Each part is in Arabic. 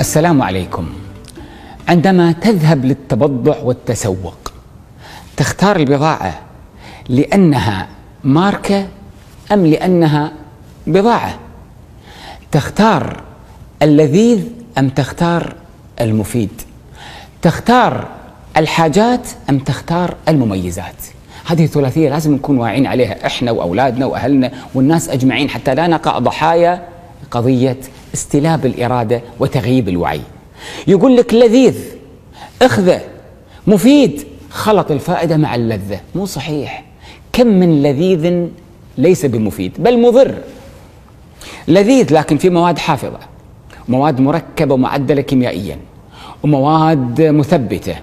السلام عليكم. عندما تذهب للتبضع والتسوق تختار البضاعة لأنها ماركة أم لأنها بضاعة؟ تختار اللذيذ أم تختار المفيد؟ تختار الحاجات أم تختار المميزات؟ هذه الثلاثية لازم نكون واعين عليها إحنا وأولادنا وأهلنا والناس أجمعين حتى لا نقع ضحايا قضية استلاب الإرادة وتغييب الوعي. يقول لك لذيذ. اخذه. مفيد. خلط الفائدة مع اللذة. مو صحيح. كم من لذيذ ليس بمفيد بل مضر. لذيذ لكن في مواد حافظة. مواد مركبة ومعدلة كيميائيا ومواد مثبتة.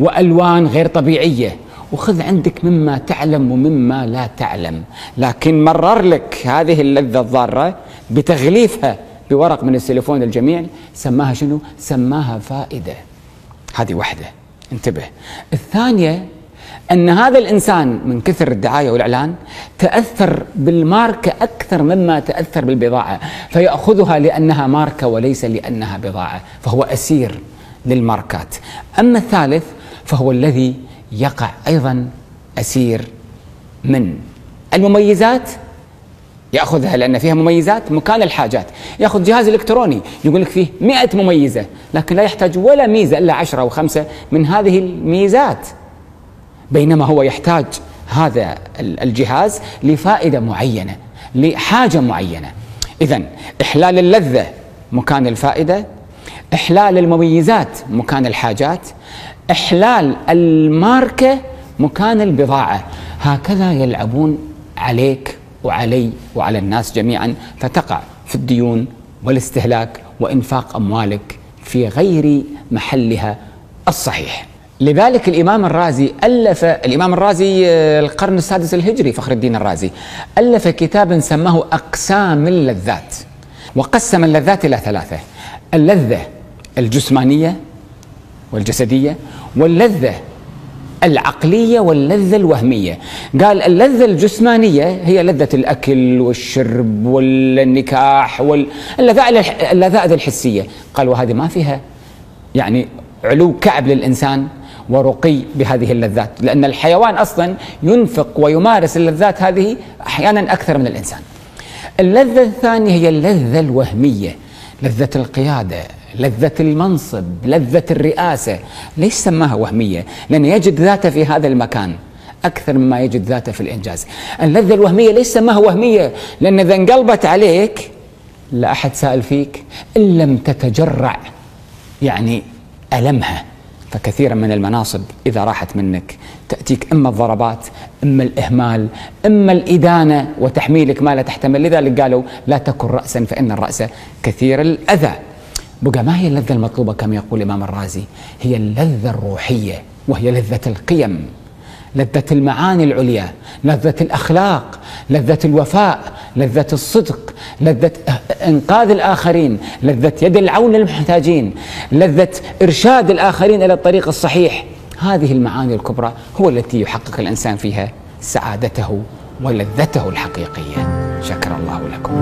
وألوان غير طبيعية. وخذ عندك مما تعلم ومما لا تعلم. لكن مرر لك هذه اللذة الضارة بتغليفها بورق من السيليفون الجميل سماها شنو؟ سماها فائدة. هذه واحدة انتبه. الثانية أن هذا الإنسان من كثر الدعاية والإعلان تأثر بالماركة أكثر مما تأثر بالبضاعة فيأخذها لأنها ماركة وليس لأنها بضاعة فهو أسير للماركات. أما الثالث فهو الذي يقع أيضا أسير من. المميزات؟ ياخذها لأن فيها مميزات مكان الحاجات. ياخذ جهاز الكتروني يقول لك فيه 100 مميزة لكن لا يحتاج ولا ميزة إلا 10 أو خمسة من هذه الميزات. بينما هو يحتاج هذا الجهاز لفائدة معينة لحاجة معينة. اذا إحلال اللذة مكان الفائدة إحلال المميزات مكان الحاجات إحلال الماركة مكان البضاعة. هكذا يلعبون عليك وعلي وعلى الناس جميعا فتقع في الديون والاستهلاك وإنفاق أموالك في غير محلها الصحيح. لذلك الإمام الرازي ألف الإمام الرازي آه، القرن السادس الهجري فخر الدين الرازي ألف كتابا سماه أقسام اللذات وقسم اللذات إلى ثلاثة اللذة الجسمانية والجسدية واللذة العقلية واللذة الوهمية. قال اللذة الجسمانية هي لذة الأكل والشرب والنكاح واللذائذ الحسية. قال وهذه ما فيها. يعني علو كعب للإنسان ورقي بهذه اللذات. لأن الحيوان أصلا ينفق ويمارس اللذات هذه أحيانا أكثر من الإنسان. اللذة الثانية هي اللذة الوهمية لذة القيادة. لذة المنصب لذة الرئاسة. ليش سماها وهمية؟ لأنه يجد ذاته في هذا المكان أكثر مما يجد ذاته في الإنجاز. اللذة الوهمية ليش سماها وهمية؟ لأن إذا انقلبت عليك لا أحد سائل فيك إن لم تتجرع يعني ألمها. فكثيرا من المناصب إذا راحت منك تأتيك إما الضربات إما الإهمال إما الإدانة وتحميلك ما لا تحتمل. لذلك قالوا لا تكن رأسا فإن الرأس كثير الأذى. بقى ما هي اللذة المطلوبة كما يقول الإمام الرازي؟ هي اللذة الروحية وهي لذة القيم لذة المعاني العليا لذة الأخلاق لذة الوفاء لذة الصدق لذة إنقاذ الآخرين لذة يد العون للمحتاجين لذة إرشاد الآخرين إلى الطريق الصحيح. هذه المعاني الكبرى هو التي يحقق الإنسان فيها سعادته ولذته الحقيقية. شكر الله لكم.